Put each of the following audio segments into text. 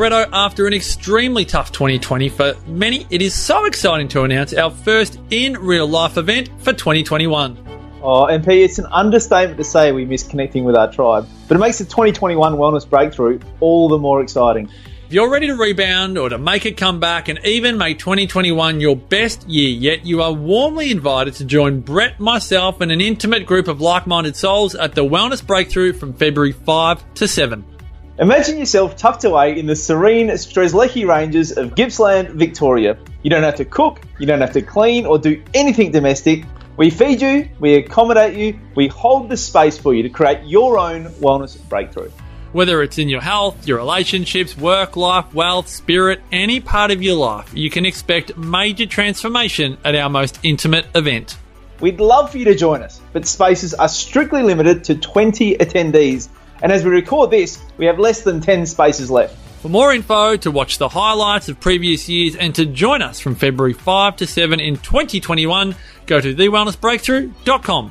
After an extremely tough 2020 for many, it is so exciting to announce our first in real life event for 2021. Oh, MP, it's an understatement to say we miss connecting with our tribe, but it makes the 2021 Wellness Breakthrough all the more exciting. If you're ready to rebound or to make a comeback and even make 2021 your best year yet, you are warmly invited to join Brett, myself, and an intimate group of like minded souls at the Wellness Breakthrough from February 5 to 7. Imagine yourself tucked away in the serene Strzelecki Ranges of Gippsland, Victoria. You don't have to cook, you don't have to clean or do anything domestic. We feed you, we accommodate you, we hold the space for you to create your own wellness breakthrough. Whether it's in your health, your relationships, work life, wealth, spirit, any part of your life, you can expect major transformation at our most intimate event. We'd love for you to join us, but spaces are strictly limited to 20 attendees. And as we record this, we have less than 10 spaces left. For more info, to watch the highlights of previous years, and to join us from February 5 to 7 in 2021, go to thewellnessbreakthrough.com.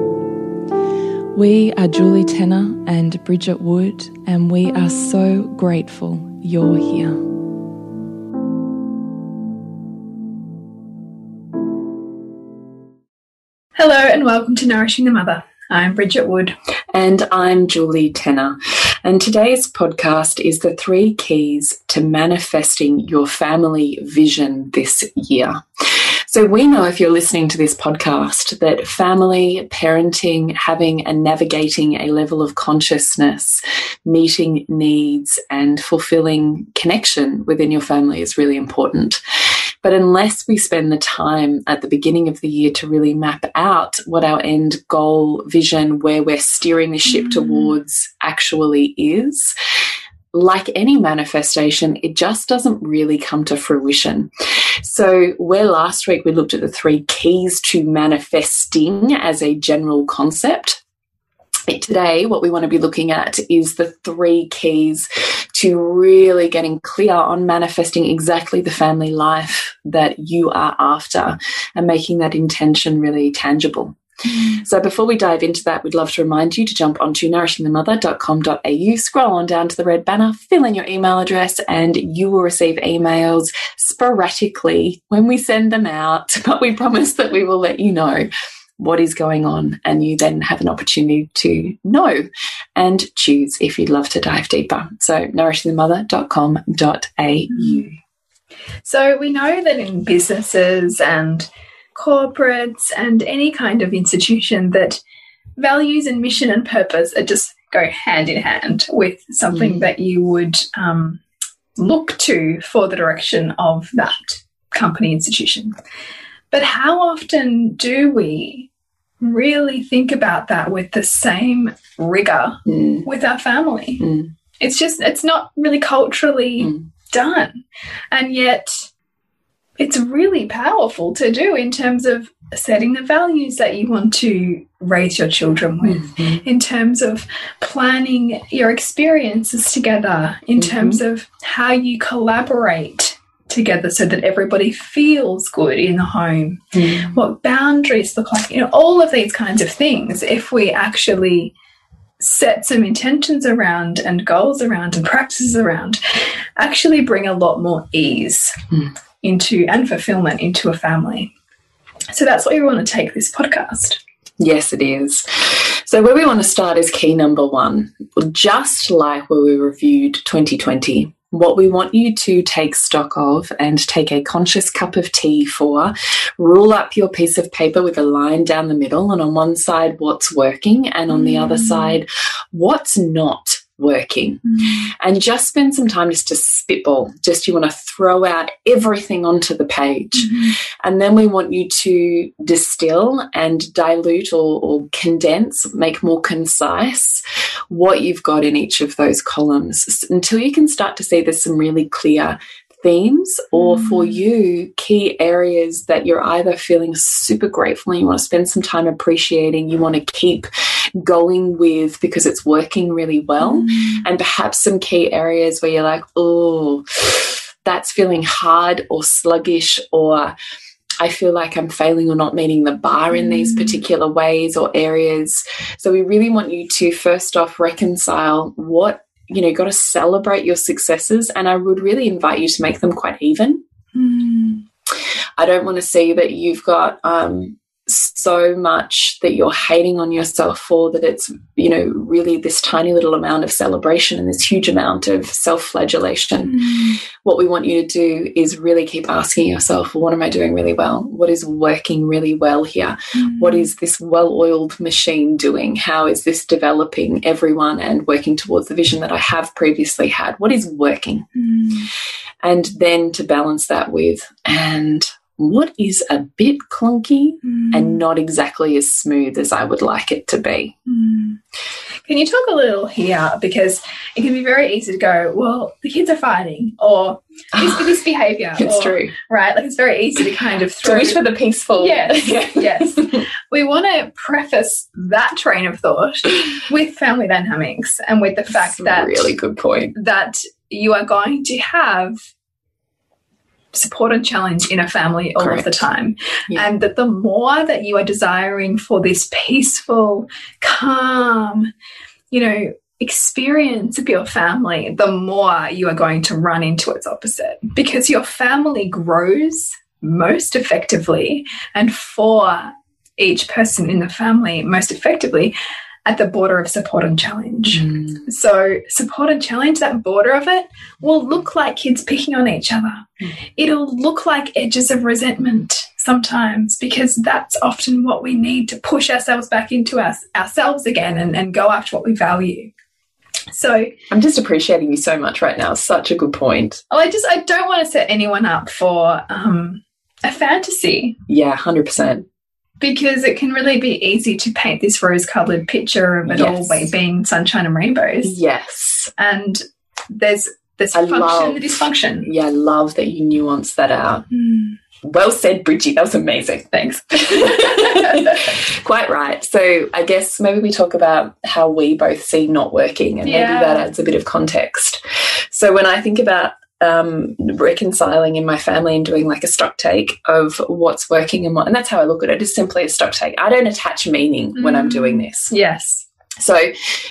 We are Julie Tenner and Bridget Wood, and we are so grateful you're here. Hello, and welcome to Nourishing the Mother. I'm Bridget Wood. And I'm Julie Tenner. And today's podcast is the three keys to manifesting your family vision this year. So we know if you're listening to this podcast that family, parenting, having and navigating a level of consciousness, meeting needs and fulfilling connection within your family is really important. But unless we spend the time at the beginning of the year to really map out what our end goal, vision, where we're steering the ship mm. towards actually is, like any manifestation, it just doesn't really come to fruition. So, where last week we looked at the three keys to manifesting as a general concept, today what we want to be looking at is the three keys to really getting clear on manifesting exactly the family life that you are after and making that intention really tangible. So before we dive into that, we'd love to remind you to jump onto nourishingthemother.com.au, scroll on down to the red banner, fill in your email address, and you will receive emails sporadically when we send them out. But we promise that we will let you know what is going on, and you then have an opportunity to know and choose if you'd love to dive deeper. So nourishingthemother.com.au. So we know that in businesses and corporates and any kind of institution that values and mission and purpose are just go hand in hand with something mm. that you would um, look to for the direction of that company institution. But how often do we really think about that with the same rigor mm. with our family? Mm. It's just, it's not really culturally Mm. done. And yet, it's really powerful to do in terms of setting the values that you want to raise your children with, Mhm. in terms of planning your experiences together, in Mhm. terms of how you collaborate together so that everybody feels good in the home Mm. what boundaries look like, you know, all of these kinds of things, if we actually set some intentions around and goals around and practices around, actually bring a lot more ease Mm. Into and fulfillment into a family. So that's what we want to take this podcast. Yes, it is. So, where we want to start is key number one. Just like where we reviewed 2020, what we want you to take stock of and take a conscious cup of tea for, rule up your piece of paper with a line down the middle, and on one side, what's working, and on the other Mm. side, what's not working. Mm. And just spend some time just to spitball. Just you want to throw out everything onto the page. Mm-hmm. And then we want you to distill and dilute or, or condense, make more concise what you've got in each of those columns until you can start to see there's some really clear themes or mm. for you key areas that you're either feeling super grateful and you want to spend some time appreciating you want to keep going with because it's working really well and perhaps some key areas where you're like oh that's feeling hard or sluggish or I feel like I'm failing or not meeting the bar in these Mm. particular ways or areas. So we really want you to first off reconcile what you know, got to celebrate your successes, and I would really invite you to make them quite even. Mm. I don't want to see that you've got um, so much that you're hating on yourself for that it's, you know, really this tiny little amount of celebration and this huge amount of self flagellation. What we want you to do is really keep asking yourself, well, what am I doing really well? What is working really well here? What is this well oiled machine doing? How is this developing everyone and working towards the vision that I have previously had? What is working? Mm. and then to balance that with and what is a bit clunky Mm. and not exactly as smooth as I would like it to be. Mm. Can you talk a little here because it can be very easy to go, well, the kids are fighting, or this, this behaviour, It's or, true. right? Like it's very easy to kind of To throw. wish for the peaceful. Yes, yes. We want to preface that train of thought with family dynamics and with the fact That's that really good point. that you are going to have support and challenge in a family all of the time. Yeah. And that the more that you are desiring for this peaceful, calm, you know, experience of your family, the more you are going to run into its opposite because your family grows most effectively and for each person in the family most effectively at the border of support and challenge. Mm. So, support and challenge, that border of it, will look like kids picking on each other. It'll look like edges of resentment sometimes because that's often what we need to push ourselves back into us, ourselves again and, and go after what we value. So, I'm just appreciating you so much right now. Such a good point. oh, I just I don't want to set anyone up for um, a fantasy Yeah, 100%. Because it can really be easy to paint this rose-colored picture of it Yes. all being sunshine and rainbows. Yes. And there's there's I function, love- the dysfunction. Yeah, I love that you nuanced that out. Hmm. Well said, Bridgie. That was amazing. Thanks. Quite right. So I guess maybe we talk about how we both see not working, and Yeah. maybe that adds a bit of context. So when I think about um, reconciling in my family and doing like a stock take of what's working and what, and that's how I look at it. it, is simply a stock take. I don't attach meaning when I'm Mm. doing this. yes. So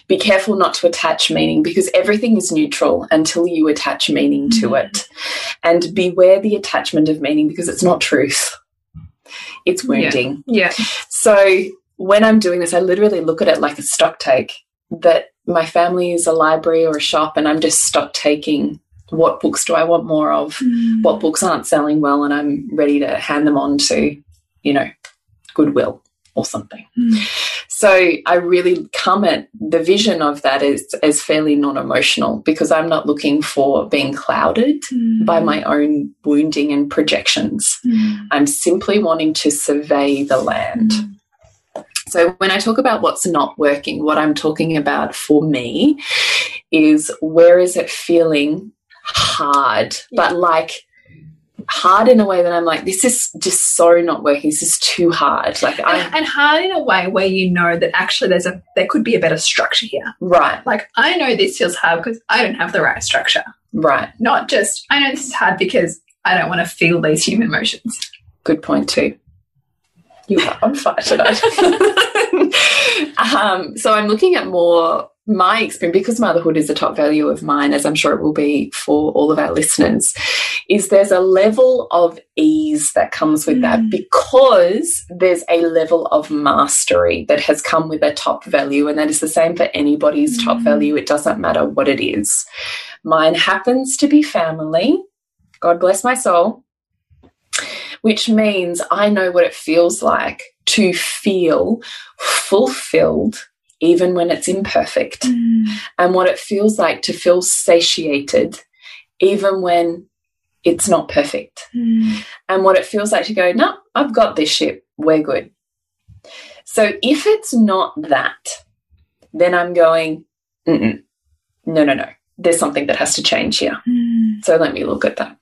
be careful not to attach meaning because everything is neutral until you attach meaning to Mm. it. And beware the attachment of meaning because it's not truth. It's wounding. Yeah. So when I'm doing this, I literally look at it like a stock take that my family is a library or a shop and I'm just stock taking what books do I want more of? Mm. What books aren't selling well and I'm ready to hand them on to, you know, Goodwill or something. Mm. So I really come at the vision of that as, as fairly non-emotional because I'm not looking for being clouded Mm. by my own wounding and projections. Mm. I'm simply wanting to survey the land. So when I talk about what's not working, what I'm talking about for me is where is it feeling hard, but like hard in a way that I'm like, this is just so not working. This is too hard. Like I and, and hard in a way where you know that actually there's a there could be a better structure here. right, Like I know this feels hard because I don't have the right structure. right. Not just I know this is hard because I don't want to feel these human emotions. Good point too. You are on fire tonight. um, so I'm looking at more my experience because motherhood is a top value of mine, as I'm sure it will be for all of our listeners. Is there's a level of ease that comes with that Mm. because there's a level of mastery that has come with a top value, and that is the same for anybody's top Mm. value. It doesn't matter what it is. Mine happens to be family. God bless my soul which means I know what it feels like to feel fulfilled even when it's imperfect, and what it feels like to feel satiated even when it's not perfect, and what it feels like to go, No, I've got this shit, we're good. So if it's not that, then I'm going, Mm -mm. no, no, no. There's something that has to change here. So let me look at that.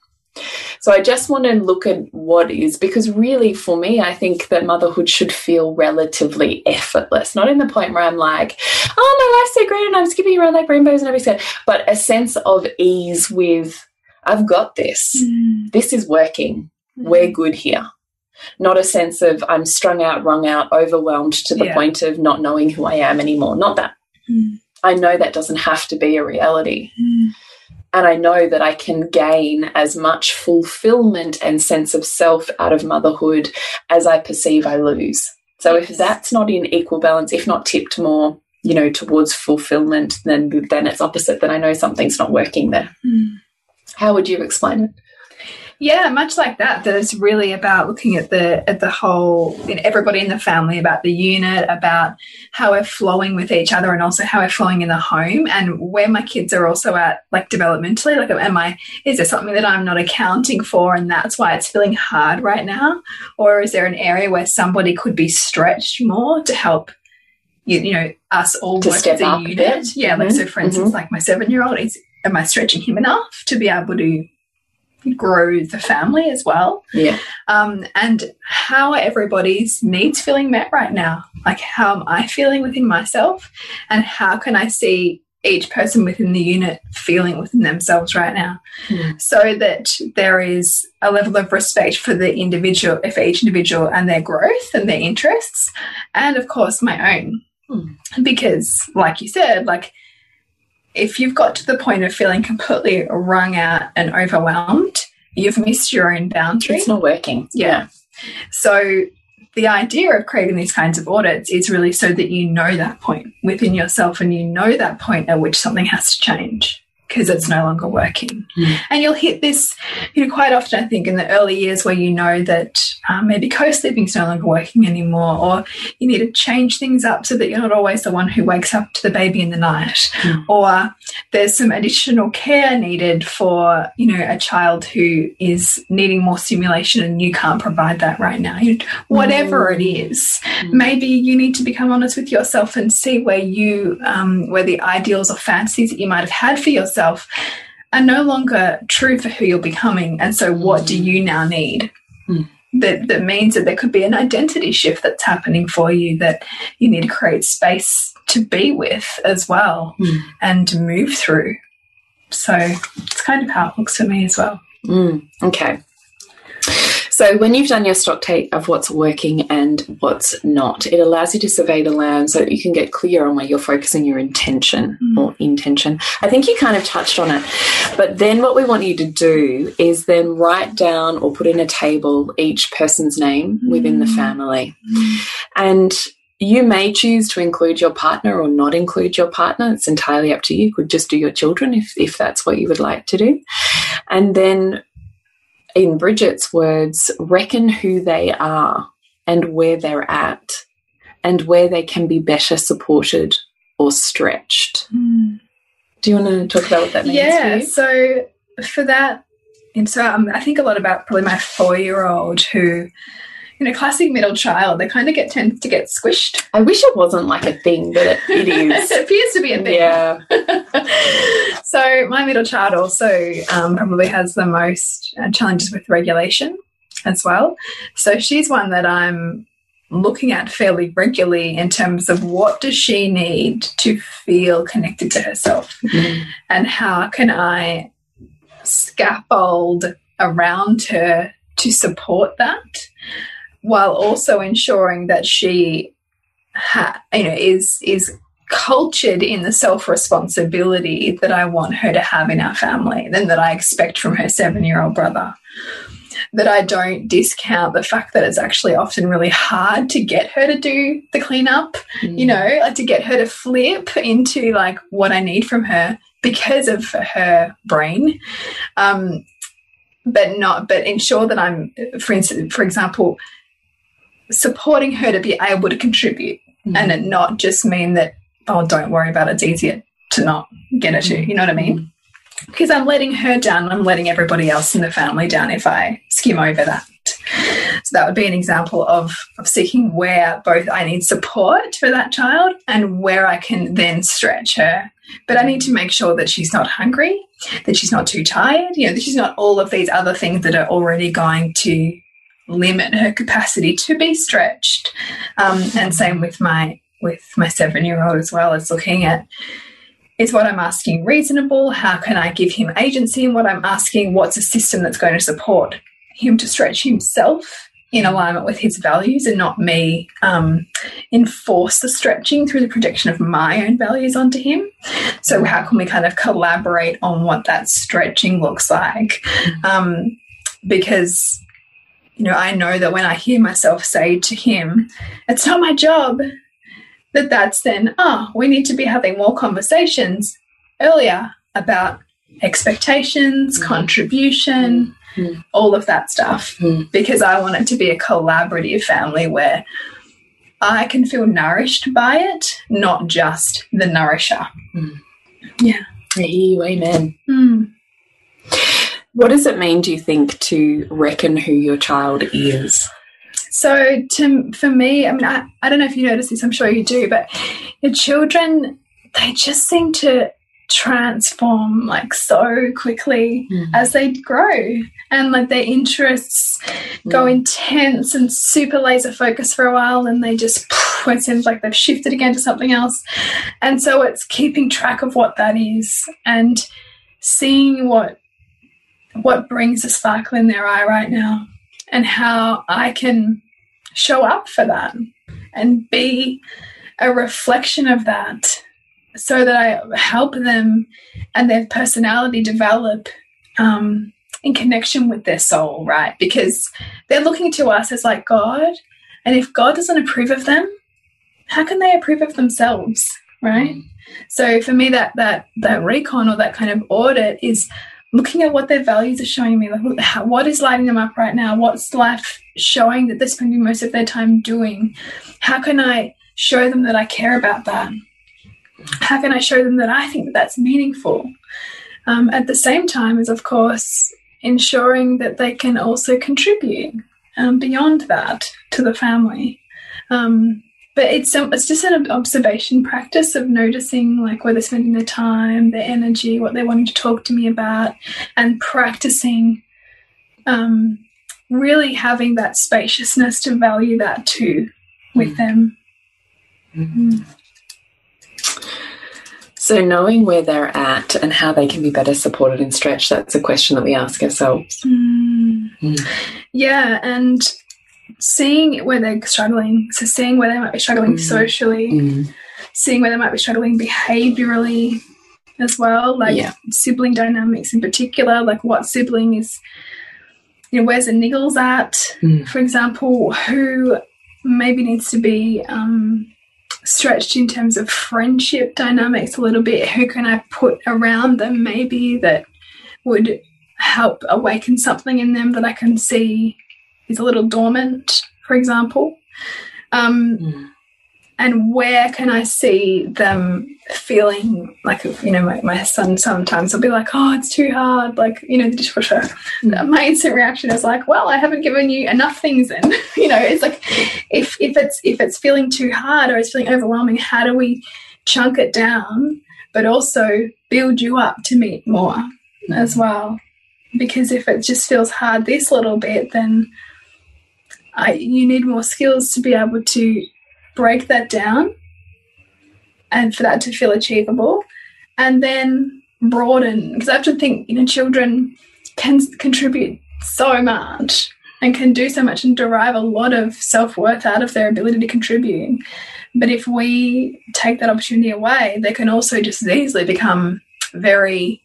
So I just want to look at what is, because really for me, I think that motherhood should feel relatively effortless, not in the point where I'm like, oh, my life's so great and I'm skipping around like rainbows and everything, but a sense of ease with, I've got this. Mm. This is working. Mm-hmm. We're good here. Not a sense of I'm strung out, wrung out, overwhelmed to the Yeah. point of not knowing who I am anymore. Not that. Mm. I know that doesn't have to be a reality mm. And I know that I can gain as much fulfillment and sense of self out of motherhood as I perceive I lose. So if that's not in equal balance, if not tipped more, you know, towards fulfillment, then then it's opposite. Then I know something's not working there. Hmm. How would you explain it? Yeah, much like that. That it's really about looking at the at the whole, know, everybody in the family, about the unit, about how we're flowing with each other, and also how we're flowing in the home, and where my kids are also at, like developmentally. Like, am I? Is there something that I'm not accounting for, and that's why it's feeling hard right now, or is there an area where somebody could be stretched more to help? You, you know, us all To work step as a up a unit. bit. Yeah, like so. For mm-hmm. instance, like my seven-year-old is. Am I stretching him enough to be able to grow the family as well? Yeah. um, and how are everybody's needs feeling met right now? Like, how am I feeling within myself? And how can I see each person within the unit feeling within themselves right now? Mm. So that there is a level of respect for the individual, for each individual and their growth and their interests. And of course, my own. Mm. Because, like you said, like, if you've got to the point of feeling completely wrung out and overwhelmed, you've missed your own boundary. It's not working. Yeah. So the idea of creating these kinds of audits is really so that you know that point within yourself and you know that point at which something has to change because it's no longer working. Mm. And you'll hit this, you know, quite often, I think, in the early years where you know that um, maybe co sleeping is no longer working anymore, or you need to change things up so that you're not always the one who wakes up to the baby in the night, Mm. or there's some additional care needed for, you know, a child who is needing more stimulation and you can't provide that right now. You, whatever it is, maybe you need to become honest with yourself and see where you, um, where the ideals or fantasies that you might have had for yourself are no longer true for who you're becoming. And so, what do you now need? Mm. That, that means that there could be an identity shift that's happening for you that you need to create space to be with as well Mm. and to move through. So it's kind of how it looks for me as well. Mm, okay. So when you've done your stock take of what's working and what's not, it allows you to survey the land so that you can get clear on where you're focusing your intention Mm. or intention. I think you kind of touched on it. But then what we want you to do is then write down or put in a table each person's name within the Mm. family. And you may choose to include your partner or not include your partner. It's entirely up to you. You could just do your children if, if that's what you would like to do. And then, in Bridget's words, reckon who they are and where they're at and where they can be better supported or stretched. Do you want to talk about what that means? Yeah. For? So for that, and so um, I think a lot about probably my four year old who, you a classic middle child, they kind of get tends to get squished. I wish it wasn't like a thing, but it, it is. it appears to be a thing. Yeah. so my middle child also um, probably has the most uh, challenges with regulation as well. So she's one that I'm looking at fairly regularly in terms of what does she need to feel connected to herself Mm. and how can I scaffold around her to support that while also ensuring that she ha you know is is cultured in the self responsibility that I want her to have in our family than that I expect from her seven year old brother that I don't discount the fact that it's actually often really hard to get her to do the cleanup, you know, like to get her to flip into like what I need from her because of her brain. Um, but not, but ensure that I'm, for instance, for example, supporting her to be able to contribute and mm-hmm. it not just mean that, oh, don't worry about it, it's easier to not get her to, you know what I mean? Mm-hmm. because I'm letting her down, I'm letting everybody else in the family down if I skim over that. So that would be an example of, of seeking where both I need support for that child and where I can then stretch her. But I need to make sure that she's not hungry, that she's not too tired, you know, that she's not all of these other things that are already going to limit her capacity to be stretched. Um, and same with my with my seven year old as well as looking at is what I'm asking reasonable? How can I give him agency in what I'm asking? What's a system that's going to support him to stretch himself in alignment with his values and not me um, enforce the stretching through the projection of my own values onto him? So, how can we kind of collaborate on what that stretching looks like? Um, because you know, I know that when I hear myself say to him, it's not my job, that that's then, oh, we need to be having more conversations earlier about expectations, contribution, Mm. all of that stuff. Mm. Because I want it to be a collaborative family where I can feel nourished by it, not just the nourisher. Hear you, amen. What does it mean, do you think, to reckon who your child is? So, to for me, I mean, I, I don't know if you notice this. I'm sure you do, but your children they just seem to transform like so quickly Mm. as they grow, and like their interests go intense and super laser focused for a while, and they just it seems like they've shifted again to something else, and so it's keeping track of what that is and seeing what what brings a sparkle in their eye right now and how I can show up for that and be a reflection of that so that I help them and their personality develop um, in connection with their soul, right? Because they're looking to us as like God. And if God doesn't approve of them, how can they approve of themselves, right? So for me, that that that recon or that kind of audit is looking at what their values are showing me, like how, what is lighting them up right now, what's life showing that they're spending most of their time doing. How can I show them that I care about that? How can I show them that I think that that's meaningful? Um, at the same time, as of course ensuring that they can also contribute um, beyond that to the family. Um, but it's um, it's just an observation practice of noticing like where they're spending their time, their energy, what they're wanting to talk to me about, and practicing um, really having that spaciousness to value that too with them. So, knowing where they're at and how they can be better supported and stretched, that's a question that we ask ourselves. Mm. Mm. Yeah, and seeing where they're struggling. So seeing where they might be struggling Mm. socially, Mm. seeing where they might be struggling behaviorally as well, like Yeah. sibling dynamics in particular, like what sibling is, you know, where's the niggles at, Mm. for example, who maybe needs to be um, stretched in terms of friendship dynamics a little bit. Who can I put around them maybe that would help awaken something in them that I can see is a little dormant, for example. Um, Mm. and where can I see them feeling like, you know, my, my son sometimes will be like, oh, it's too hard, like, you know, the dishwasher. Mm. My instant reaction is like, well, I haven't given you enough things then. you know, it's like if, if it's if it's feeling too hard or it's feeling overwhelming, how do we chunk it down, but also build you up to meet more as well? Because if it just feels hard this little bit, then I, you need more skills to be able to break that down and for that to feel achievable and then broaden because I have to think you know children can contribute so much and can do so much and derive a lot of self-worth out of their ability to contribute but if we take that opportunity away they can also just as easily become very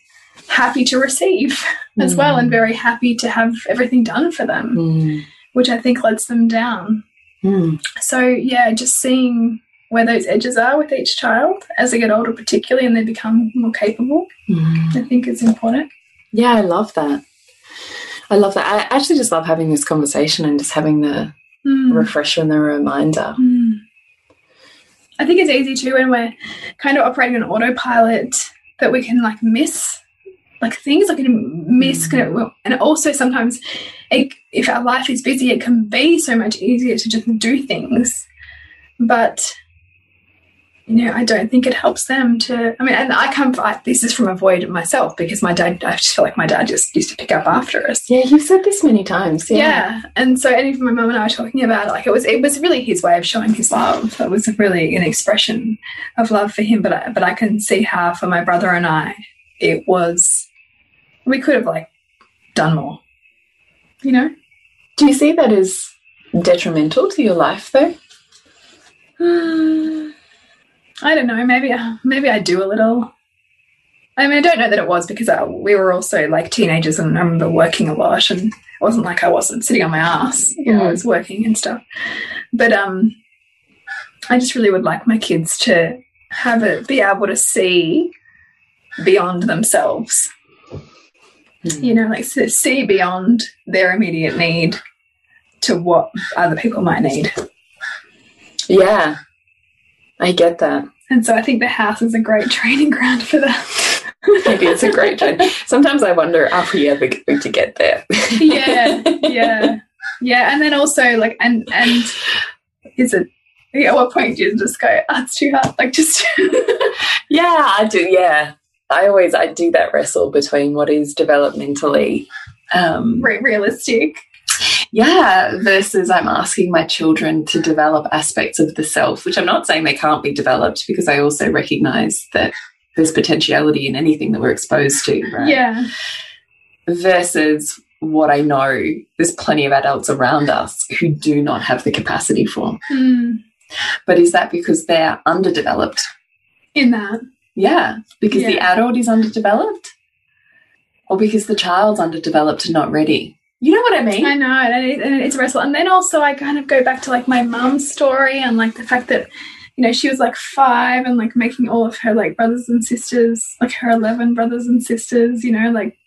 happy to receive mm. as well and very happy to have everything done for them mm. Which i think lets them down Mm. So, yeah, just seeing where those edges are with each child as they get older, particularly, and they become more capable, mm. I think is important. Yeah, I love that. I love that. I actually just love having this conversation and just having the mm. refresher and the reminder. Mm. I think it's easy too when we're kind of operating on autopilot that we can like miss like things like miss mm. and also sometimes it, if our life is busy it can be so much easier to just do things but you know i don't think it helps them to i mean and i come I, this is from a void myself because my dad i just feel like my dad just used to pick up after us yeah you've said this many times yeah, yeah. and so and even my mum and i were talking about it like it was it was really his way of showing his love it was really an expression of love for him but I, but i can see how for my brother and i it was we could have like done more. You know? Do you see that as detrimental to your life though? I don't know. Maybe maybe I do a little. I mean, I don't know that it was because I, we were also like teenagers, and I remember working a lot, and it wasn't like I wasn't sitting on my ass. You know, mm. I was working and stuff. But um, I just really would like my kids to have it, be able to see beyond themselves mm. you know, like see beyond their immediate need to what other people might need. Yeah, I get that. And so I think the house is a great training ground for that. Maybe it's a great training. Sometimes I wonder, are we ever going to get there? yeah, yeah, yeah. And then also, like, and and is it? yeah, At what point do you just go, oh, it's too hard? Like, just yeah, I do. Yeah, I always I do that wrestle between what is developmentally um, realistic. Yeah, versus I'm asking my children to develop aspects of the self, which I'm not saying they can't be developed because I also recognize that there's potentiality in anything that we're exposed to. Right? Yeah. Versus what I know, there's plenty of adults around us who do not have the capacity for. Mm. But is that because they're underdeveloped? In that. Yeah, because yeah. the adult is underdeveloped or because the child's underdeveloped and not ready. You know what I mean? I know, and it's a wrestle. And then also, I kind of go back to like my mum's story and like the fact that, you know, she was like five and like making all of her like brothers and sisters, like her 11 brothers and sisters, you know, like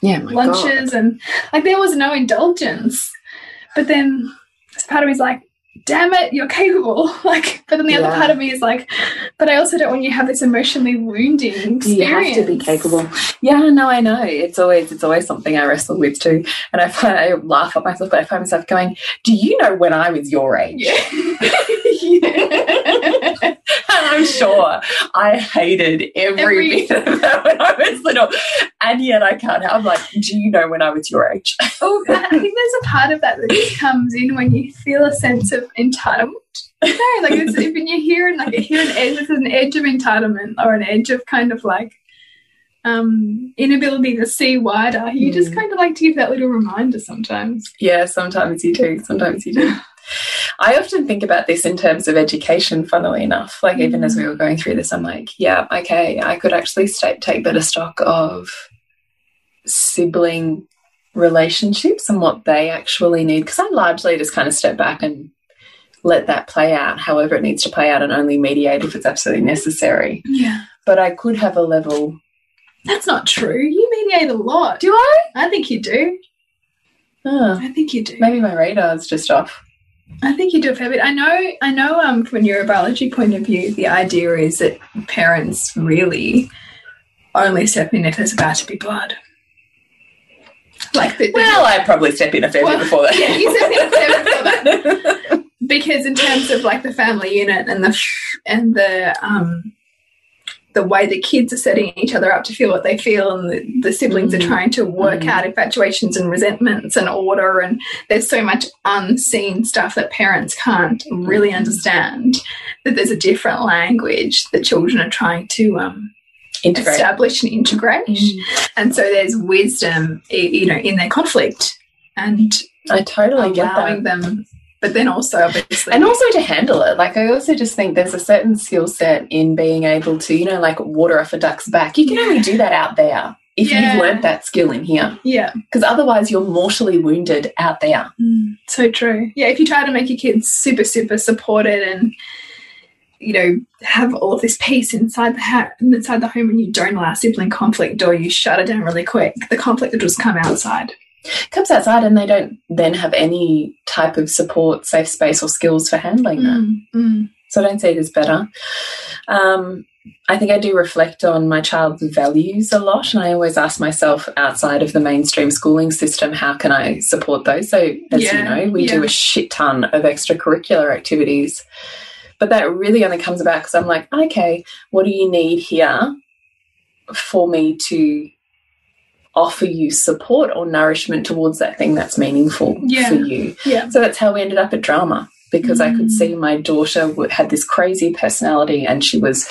yeah, lunches God. and like there was no indulgence. But then this part of me's like, damn it, you're capable. Like, but then the yeah. other part of me is like, but I also don't want you to have this emotionally wounding experience. You have to be capable. Yeah, no, I know. It's always it's always something I wrestle with too. And I find I laugh at myself, but I find myself going, Do you know when I was your age? Yeah. I'm sure I hated every, every, bit of that when I was little. And yet I can't I'm like, do you know when I was your age? oh, I think there's a part of that that just comes in when you feel a sense of entitlement. No, like it's, when you hear like you hear an edge, there's an edge of entitlement or an edge of kind of like um inability to see wider. You mm. just kind of like to give that little reminder sometimes. Yeah, sometimes you do. Sometimes you do. I often think about this in terms of education, funnily enough. Like, even as we were going through this, I'm like, yeah, okay, I could actually take better stock of sibling relationships and what they actually need. Because I largely just kind of step back and let that play out however it needs to play out and only mediate if it's absolutely necessary. Yeah. But I could have a level. That's not true. You mediate a lot. Do I? I think you do. Oh, I think you do. Maybe my radar is just off. I think you do a fair bit. I know, I know. Um, from a neurobiology point of view, the idea is that parents really only step in if there's about to be blood. Like, the, well, I probably step in a fair well, bit before that. Yeah, you step in a fair bit before that. Because in terms of like the family unit and the and the um the way the kids are setting each other up to feel what they feel and the, the siblings Mm. are trying to work out infatuations and resentments and order and there's so much unseen stuff that parents can't really understand that there's a different language that children are trying to um, Integrate. establish and integrate mm. and so there's wisdom you know in their conflict and I totally get that. them but then also obviously and also to handle it like i also just think there's a certain skill set in being able to you know like water off a duck's back you can only do that out there if Yeah. you've learned that skill in here yeah because otherwise you're mortally wounded out there mm, So true. Yeah, if you try to make your kids super, super supported and you know have all of this peace inside the ha- inside the home, and you don't allow sibling conflict, or you shut it down really quick, the conflict will just come outside. comes outside and they don't then have any type of support safe space or skills for handling that Mm, mm. so i don't see it as better um, i think i do reflect on my child's values a lot and i always ask myself outside of the mainstream schooling system how can i support those so as you know we do a shit ton of extracurricular activities but that really only comes about because i'm like okay what do you need here for me to offer you support or nourishment towards that thing that's meaningful Yeah. for you Yeah. so that's how we ended up at drama because I could mm. see my daughter had this crazy personality and she was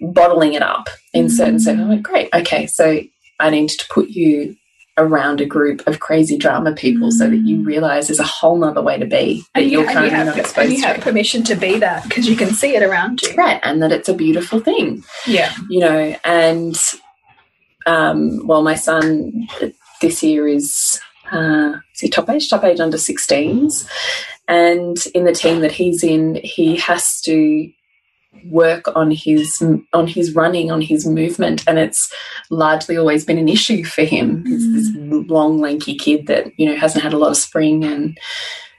bottling it up in certain mm. certain. I'm like, great, okay, so I need to put you around a group of crazy drama people so that you realize there's a whole nother way to be that And you, you're and you have, not and exposed you have to. permission to be that because you can see it around you. Right, and that it's a beautiful thing Yeah. you know, and um, well, my son this year is uh, is he top age, top age under 16s, and in the team that he's in, he has to work on his on his running on his movement and it's largely always been an issue for him he's this mm. long lanky kid that you know hasn't had a lot of spring and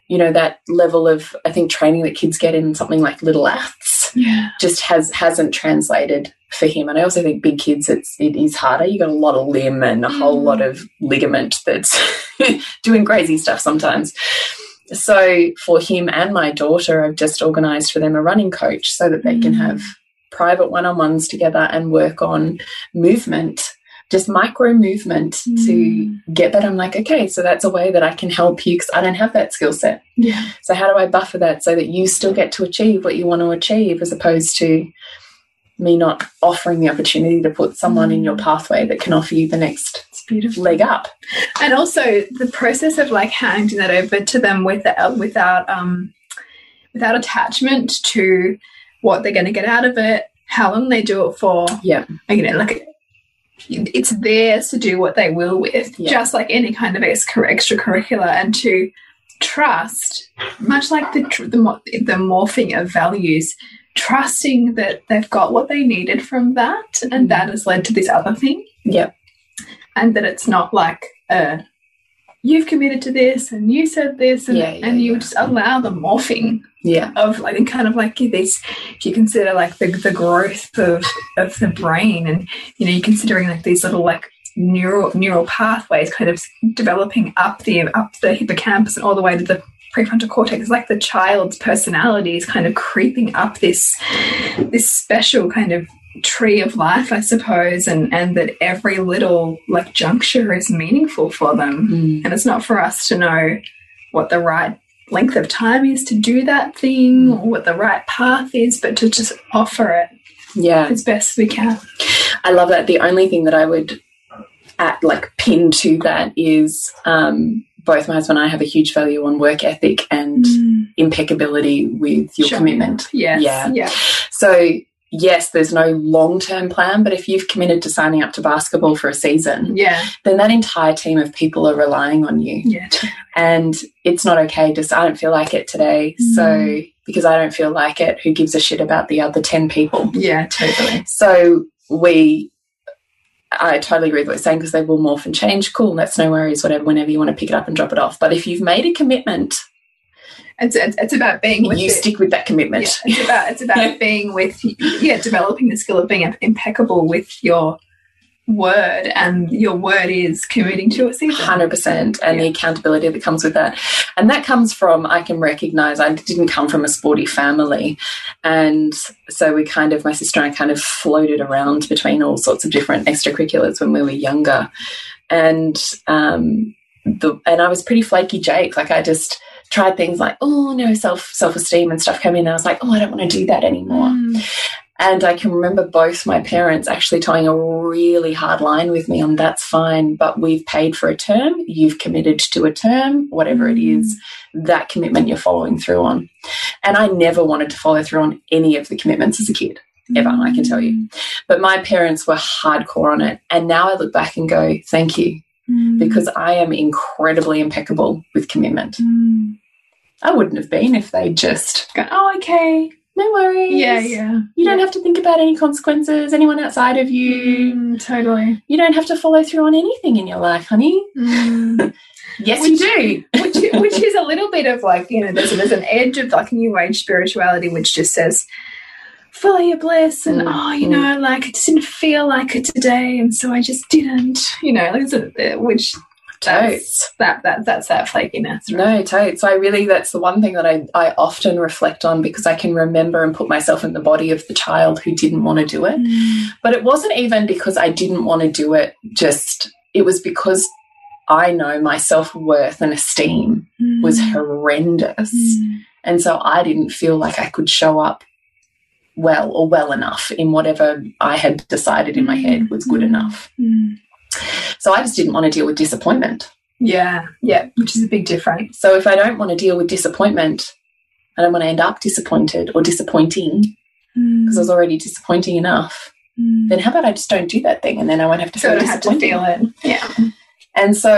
you know that level of i think training that kids get in something like little aths Yeah. just has hasn't translated for him. And I also think big kids, it's it is harder. You got a lot of limb and a whole lot mm. of ligament that's doing crazy stuff sometimes. So for him and my daughter, I've just organised for them a running coach so that they can mm. have private one-on-ones together and work on movement just micro movement to mm. get that. I'm like okay so that's a way that i can help you because i don't have that skill set. Yeah. so how do I buffer that so that you still get to achieve what you want to achieve as opposed to me not offering the opportunity to put someone in your pathway that can offer you the next leg up. and also the process of like handing that over to them without without um without attachment to what they're going to get out of it how long they do it for Yeah. you know like it's theirs to do what they will with Yeah. just like any kind of extra extracurricular and to trust much like the tr- the, mo- the morphing of values trusting that they've got what they needed from that and that has led to this other thing Yep. and that it's not like uh you've committed to this and you said this and, Yeah, yeah, and you yeah. just allow the morphing Yeah. of like and kind of like this if you consider like the, the growth of of the brain and you know you're considering like these little like neural neural pathways kind of developing up the up the hippocampus and all the way to the prefrontal cortex It's like the child's personality is kind of creeping up this this special kind of tree of life i suppose and and that every little like juncture is meaningful for them Mm. and it's not for us to know what the right length of time is to do that thing or what the right path is, but to just offer it Yeah. as best we can. I love that. The only thing that I would at like pinned to that is um both my husband and I have a huge value on work ethic and impeccability with your Sure. commitment. Yes. Yeah. Yeah. So yes, there's no long term plan, but if you've committed to signing up to basketball for a season, Yeah. then that entire team of people are relying on you. Yeah. And it's not okay. Just I don't feel like it today. So because I don't feel like it, who gives a shit about the other 10 people? Yeah. Totally. So we, I totally agree with what you're saying because they will morph and change. Cool, that's no worries, whatever, whenever you want to pick it up and drop it off. But if you've made a commitment It's, it's, it's about being with you it. stick with that commitment. Yeah, it's about it's about Yeah. being with yeah, developing the skill of being impeccable with your word, and your word is committing to a season. Hundred percent, and the accountability that comes with that, and that comes from I can recognize I didn't come from a sporty family, and so we kind of my sister and I kind of floated around between all sorts of different extracurriculars when we were younger, and um, the and I was pretty flaky Jake, like I just tried things like oh no self self esteem and stuff came in, and I was like oh I don't want to do that anymore. Mm. And I can remember both my parents actually toeing a really hard line with me on that's fine, but we've paid for a term, you've committed to a term, whatever it is, that commitment you're following through on. And I never wanted to follow through on any of the commitments as a kid, ever, I can tell you. But my parents were hardcore on it. And now I look back and go, thank you, Mm. because I am incredibly impeccable with commitment. Mm. I wouldn't have been if they just Go, oh, okay. No worries. Yeah, yeah. You don't have to think about any consequences, anyone outside of you. Mm, totally. You don't have to follow through on anything in your life, honey. Mm. Yes, Which- you do. which which is a little bit of like you know there's there's an edge of like new age spirituality which just says follow your bliss and Mm, oh you mm. know like it just didn't feel like it today and so I just didn't you know which that's that that that's that flakiness right? No, totes. I really, that's the one thing that I, I often reflect on because I can remember and put myself in the body of the child who didn't want to do it. Mm. But it wasn't even because I didn't want to do it, just, it was because I know my self worth and esteem was Mm. horrendous. Mm. And so I didn't feel like I could show up well or well enough in whatever I had decided in my head was good enough. Mm. So I just didn't want to deal with disappointment. yeah yeah which is a big difference So if I don't want to deal with disappointment, I don't want to end up disappointed or disappointing because I was already disappointing enough, Mm. then how about I just don't do that thing and then I won't have to so feel to disappointed. feel it yeah And so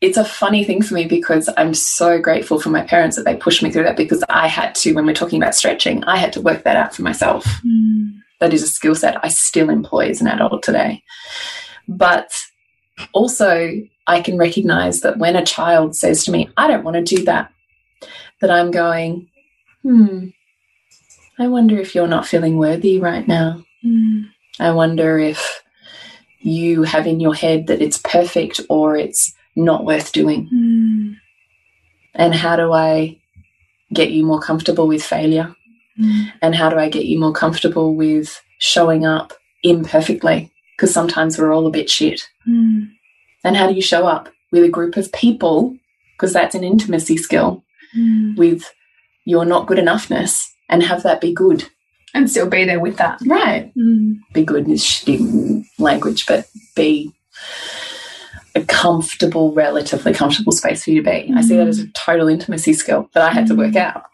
it's a funny thing for me because I'm so grateful for my parents that they pushed me through that because I had to, when we're talking about stretching, I had to work that out for myself. Mm. that is a skill set I still employ as an adult today. But also, I can recognize that when a child says to me, I don't want to do that, that I'm going, hmm, I wonder if you're not feeling worthy right now. Mm. I wonder if you have in your head that it's perfect or it's not worth doing. Mm. And how do I get you more comfortable with failure? Mm. and how do I get you more comfortable with showing up imperfectly? Because sometimes we're all a bit shit. Mm. And how do you show up with a group of people? Because that's an intimacy skill Mm. with your not good enoughness and have that be good. and still be there with that Right. Mm. Be good is shitty language, but be a comfortable, relatively comfortable space for you to be. I see that as a total intimacy skill that I had to work out.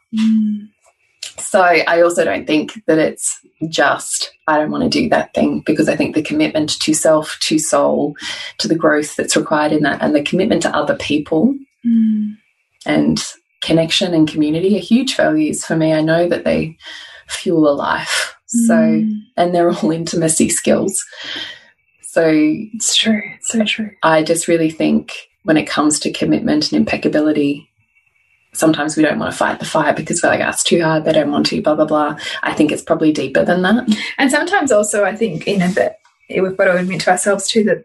So I also don't think that it's just, I don't want to do that thing because I think the commitment to self, to soul, to the growth that's required in that, and the commitment to other people Mm. and connection and community are huge values for me. I know that they fuel a life. So, Mm. and they're all intimacy skills. So It's true. It's so true. I just really think when it comes to commitment and impeccability, sometimes we don't want to fight the fire because we're like, that's too hard, they don't want to, blah, blah, blah. I think it's probably deeper than that. And sometimes also, I think, you know, that we've got to admit to ourselves too that,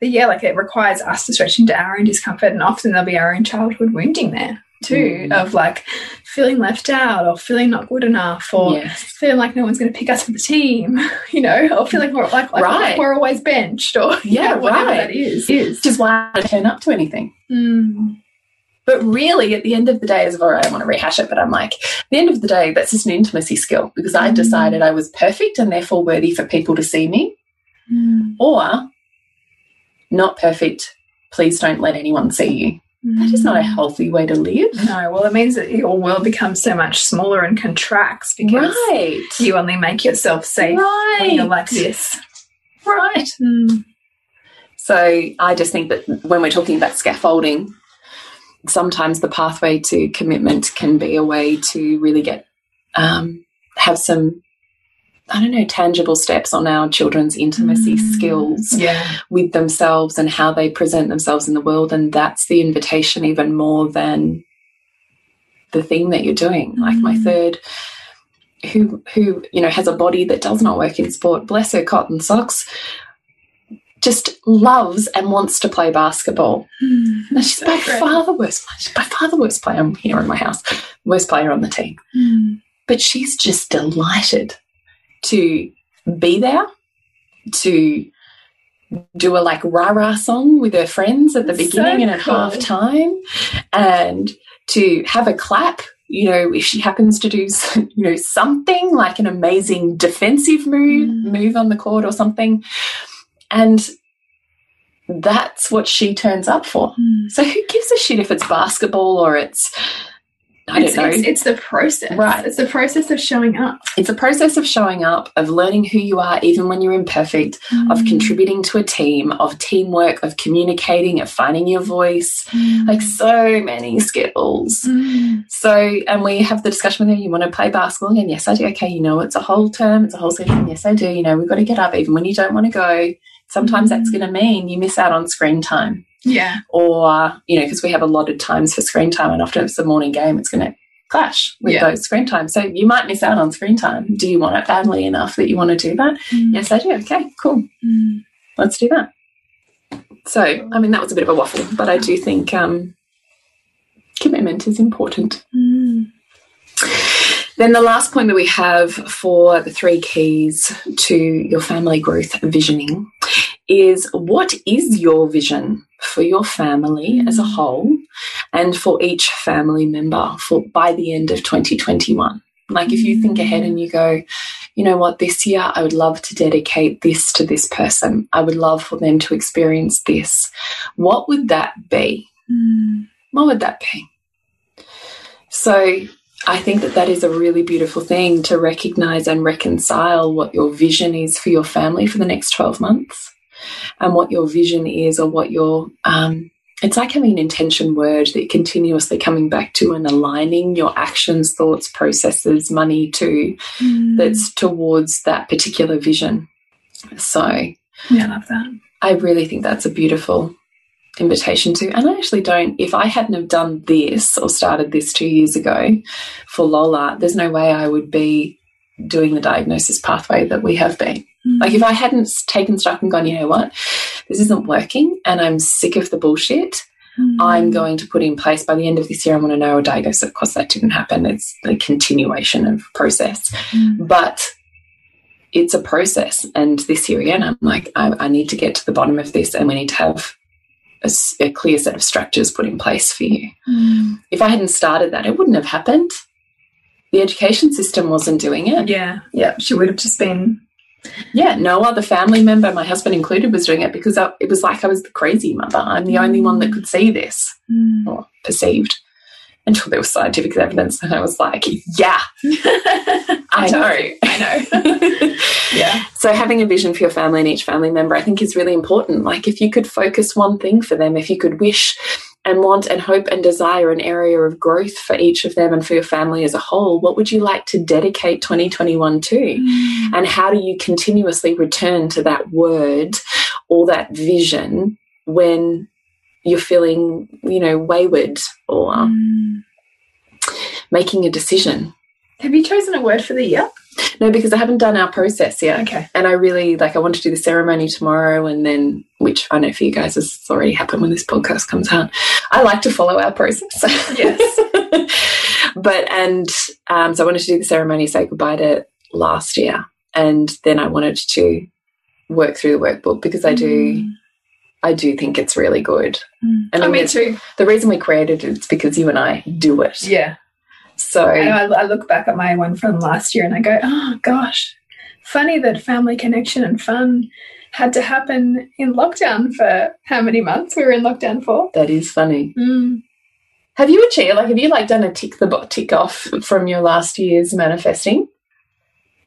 that, yeah, like it requires us to stretch into our own discomfort. And often there'll be our own childhood wounding there too, Mm. of like feeling left out or feeling not good enough or Yes. feeling like no one's going to pick us for the team, you know, or feeling we're, like, like, Right. like we're always benched or, you Yeah, know, whatever right. that is. is. just why I turn up to anything. Mm. But really, at the end of the day, as right, I don't want to rehash it, but I'm like, at the end of the day, that's just an intimacy skill because I Mm. decided I was perfect and therefore worthy for people to see me, Mm. or not perfect. Please don't let anyone see you. That is not a healthy way to live. No, well, it means that your world becomes so much smaller and contracts because Right. you only make yourself safe when you're like this. Right. Mm. So I just think that when we're talking about scaffolding, sometimes the pathway to commitment can be a way to really get um, have some I don't know tangible steps on our children's intimacy Mm. skills Yeah. with themselves and how they present themselves in the world, and that's the invitation even more than the thing that you're doing. Like my Mm. third, who who you know has a body that does not work in sport. Bless her cotton socks. Just loves and wants to play basketball. No, she's So by great. far the worst. She's by far the worst player here in my house. Worst player on the team. Mm. But she's just delighted to be there, to do a like rah rah song with her friends at the That's so beginning and at cool. half time, and to have a clap. You know, if she happens to do, you know, something like an amazing defensive move, Mm. move on the court or something, and that's what she turns up for. Mm. So who gives a shit if it's basketball or it's I it's, don't know. It's, it's the process. Right. It's the process of showing up. It's a process of showing up, of learning who you are, even when you're imperfect, of Mm. contributing to a team, of teamwork, of communicating, of finding your voice. Like so many skills. Mm. So, and we have the discussion with her, you want to play basketball? And yes, I do. Okay, you know, it's a whole term, it's a whole season. Yes, I do. You know, we've got to get up even when you don't want to go. Sometimes that's going to mean you miss out on screen time Yeah. or you know because we have allotted times for screen time and often if it's a morning game it's going to clash with Yeah. those screen time. so you might miss out on screen time do you want it badly enough that you want to do that yes i do okay cool Mm. let's do that so i mean that was a bit of a waffle but i do think um commitment is important Mm. Then the last point that we have for the three keys to your family growth visioning is what is your vision for your family as a whole and for each family member for by the end of 2021 like if you think ahead and you go you know what? This year i would love to dedicate this to this person. I would love for them to experience this. What would that be? Mm. what would that be? So I think that that is a really beautiful thing to recognize and reconcile what your vision is for your family for the next 12 months and what your vision is or what your, um, it's like having an intention word that you're continuously coming back to and aligning your actions, thoughts, processes, money to Mm. that's towards that particular vision. So Yeah, I love that. I really think that's a beautiful invitation to. And I actually don't, if I hadn't have done this or started this two years ago for Lola, there's no way I would be doing the diagnosis pathway that we have been. Mm. Like if I hadn't taken stock and gone, you know what, this isn't working and I'm sick of the bullshit, Mm. I'm going to put in place by the end of this year, I want to know a diagnosis. Of course, that didn't happen. It's a continuation of process Mm. but it's a process. And this year again, I'm like, I, I need to get to the bottom of this, and we need to have a, a clear set of structures put in place for you. Mm. If I hadn't started that, it wouldn't have happened. The education system wasn't doing it. Yeah, yeah. She would have just been. Yeah, no other family member, my husband included, was doing it because I, it was like I was the crazy mother. I'm the only one that could see this Mm. or perceived until there was scientific evidence. And I was like, yeah, I know. I know. yeah. So having a vision for your family and each family member, I think, is really important. Like if you could focus one thing for them, if you could wish and want and hope and desire an area of growth for each of them and for your family as a whole, what would you like to dedicate 2021 to? Mm. And how do you continuously return to that word or that vision when you're feeling, you know, wayward or Mm. making a decision? Have you chosen a word for the year? No, because I haven't done our process yet. Okay. And I really like I want to do the ceremony tomorrow and then which I know for you guys has already happened when this podcast comes out. I like to follow our process. Yes. but and um so I wanted to do the ceremony, say goodbye to last year. And then I wanted to work through the workbook because I do I do think it's really good. Mm. I Oh, mean, me too. The reason we created it is because you and I do it. Yeah. So I, I I look back at my one from last year and I go, oh gosh, funny that family connection and fun had to happen in lockdown for how many months we were in lockdown for. that is funny. Mm. Have you achieved like have you like done a tick the tick off from your last year's manifesting?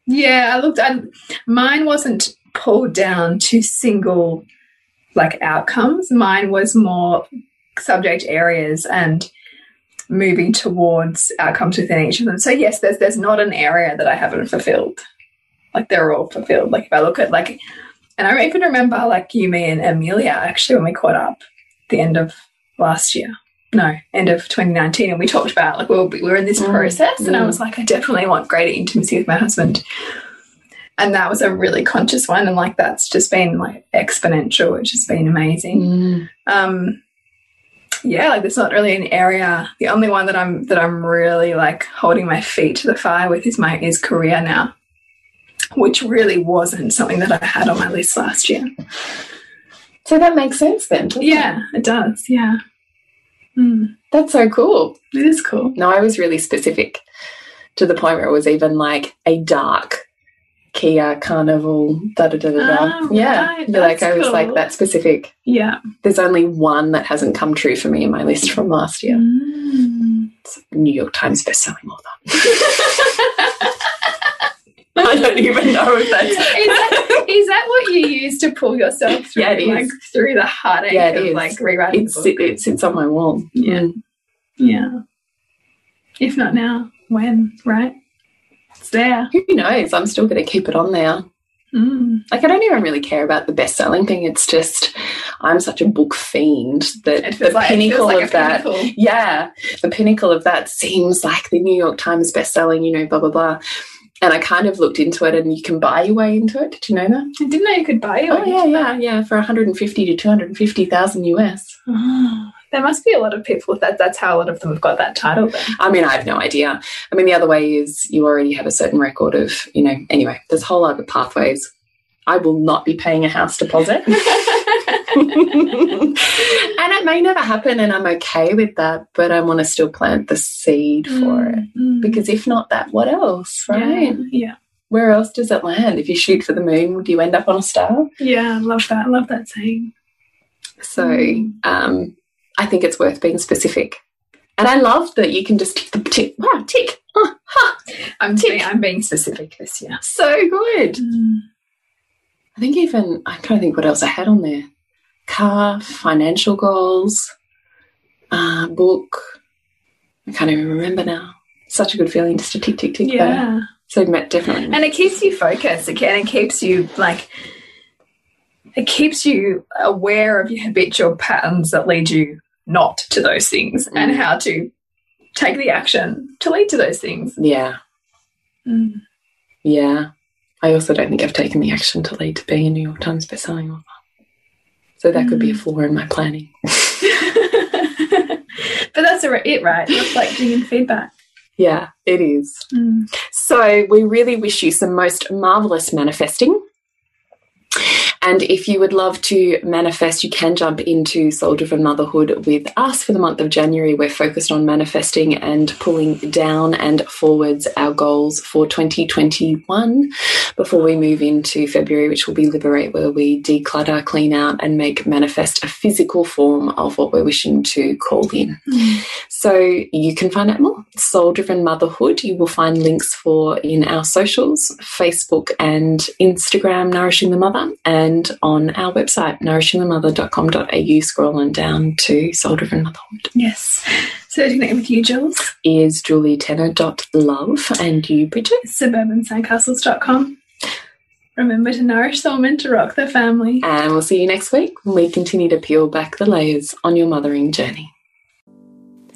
Yeah, I looked. I, mine wasn't pulled down to single like outcomes. Mine was more subject areas and moving towards outcomes within each of them. So yes, there's there's not an area that I haven't fulfilled. Like they're all fulfilled. Like if I look at like, and I even remember like you, me, and Amelia actually when we caught up at the end of last year. no, end of 2019, and we talked about like we were, we were in this Mm, process, and I mm. was like, I definitely want greater intimacy with my husband, and that was a really conscious one, and like that's just been like exponential, which has been amazing. Mm. Um, yeah, like there's not really an area. The only one that I'm that I'm really like holding my feet to the fire with is my is career now, which really wasn't something that I had on my list last year. So that makes sense then. doesn't it? Yeah, it does. Yeah. Mm, That's so cool. it is cool. No, I was really specific to the point where it was even like a dark Kia Carnival, da da da da da. Oh, yeah. right, like, I was like that specific. Yeah. There's only one that hasn't come true for me in my list from last year. Mm. New York Times bestselling author. I don't even know if is, that's. that, is that what you use to pull yourself through, Yeah, it like is. through the heartache Yeah, it of is. like rewriting It's, book? it sits on my wall. Yeah. Mm. Yeah. If not now, when? Right? It's there. Who knows? I'm still going to keep it on there. Mm. Like, I don't even really care about the best selling thing. It's just, I'm such a book fiend that the like, pinnacle like of that. pinnacle. Yeah, the pinnacle of that seems like the New York Times best selling, you know, blah, blah, blah. And I kind of looked into it and you can buy your way into it. Did you know that? I didn't know you could buy it. Oh, yeah, yeah, yeah, for 150 to 250,000 US. Oh, there must be a lot of people that that's how a lot of them have got that title then. I mean, I have no idea. I mean, the other way is you already have a certain record of, you know, anyway, there's whole other pathways. I will not be paying a house deposit. and it may never happen, and I'm okay with that, but I want to still plant the seed for it. Mm. Because if not that, what else, right? Yeah, yeah. Where else does it land? If you shoot for the moon, do you end up on a star? Yeah, I love that. I love that saying. So Mm. um, I think it's worth being specific. And I love that you can just tick the tick. Wow, tick. Ha, I'm Tick. being, I'm being specific this year. so good. Mm. I think even, I'm trying to think what else I had on there. Car, financial goals, uh, book. I can't even remember now. Such a good feeling just to tick, tick, tick. though. Yeah. So definitely. And it keeps you focused again. It keeps you like, it keeps you aware of your habitual patterns that lead you not to those things and Mm. how to take the action to lead to those things. yeah. Mm. Yeah. I also don't think I've taken the action to lead to being a New York Times bestselling author. So that could be a flaw in my planning. but that's a- it, right? Reflecting and feedback. Yeah, it is. Mm. So we really wish you some most marvelous manifesting. And if you would love to manifest, you can jump into Soul Driven Motherhood with us for the month of January. We're focused on manifesting and pulling down and forwards our goals for 2021 before we move into February, which will be Liberate, where we declutter, clean out, and make manifest a physical form of what we're wishing to call in. So you can find out more. Soul Driven Motherhood. You will find links for in our socials, Facebook and Instagram, Nourishing the Mother, and on our website, nourishingthemother.com.au. Scroll on down to Soul Driven Motherhood. Yes. So to connect with you, Jules, Is julietenner.love and you, Bridget. suburbansandcastles.com. Remember to nourish soul and to rock the family. And we'll see you next week when we continue to peel back the layers on your mothering journey.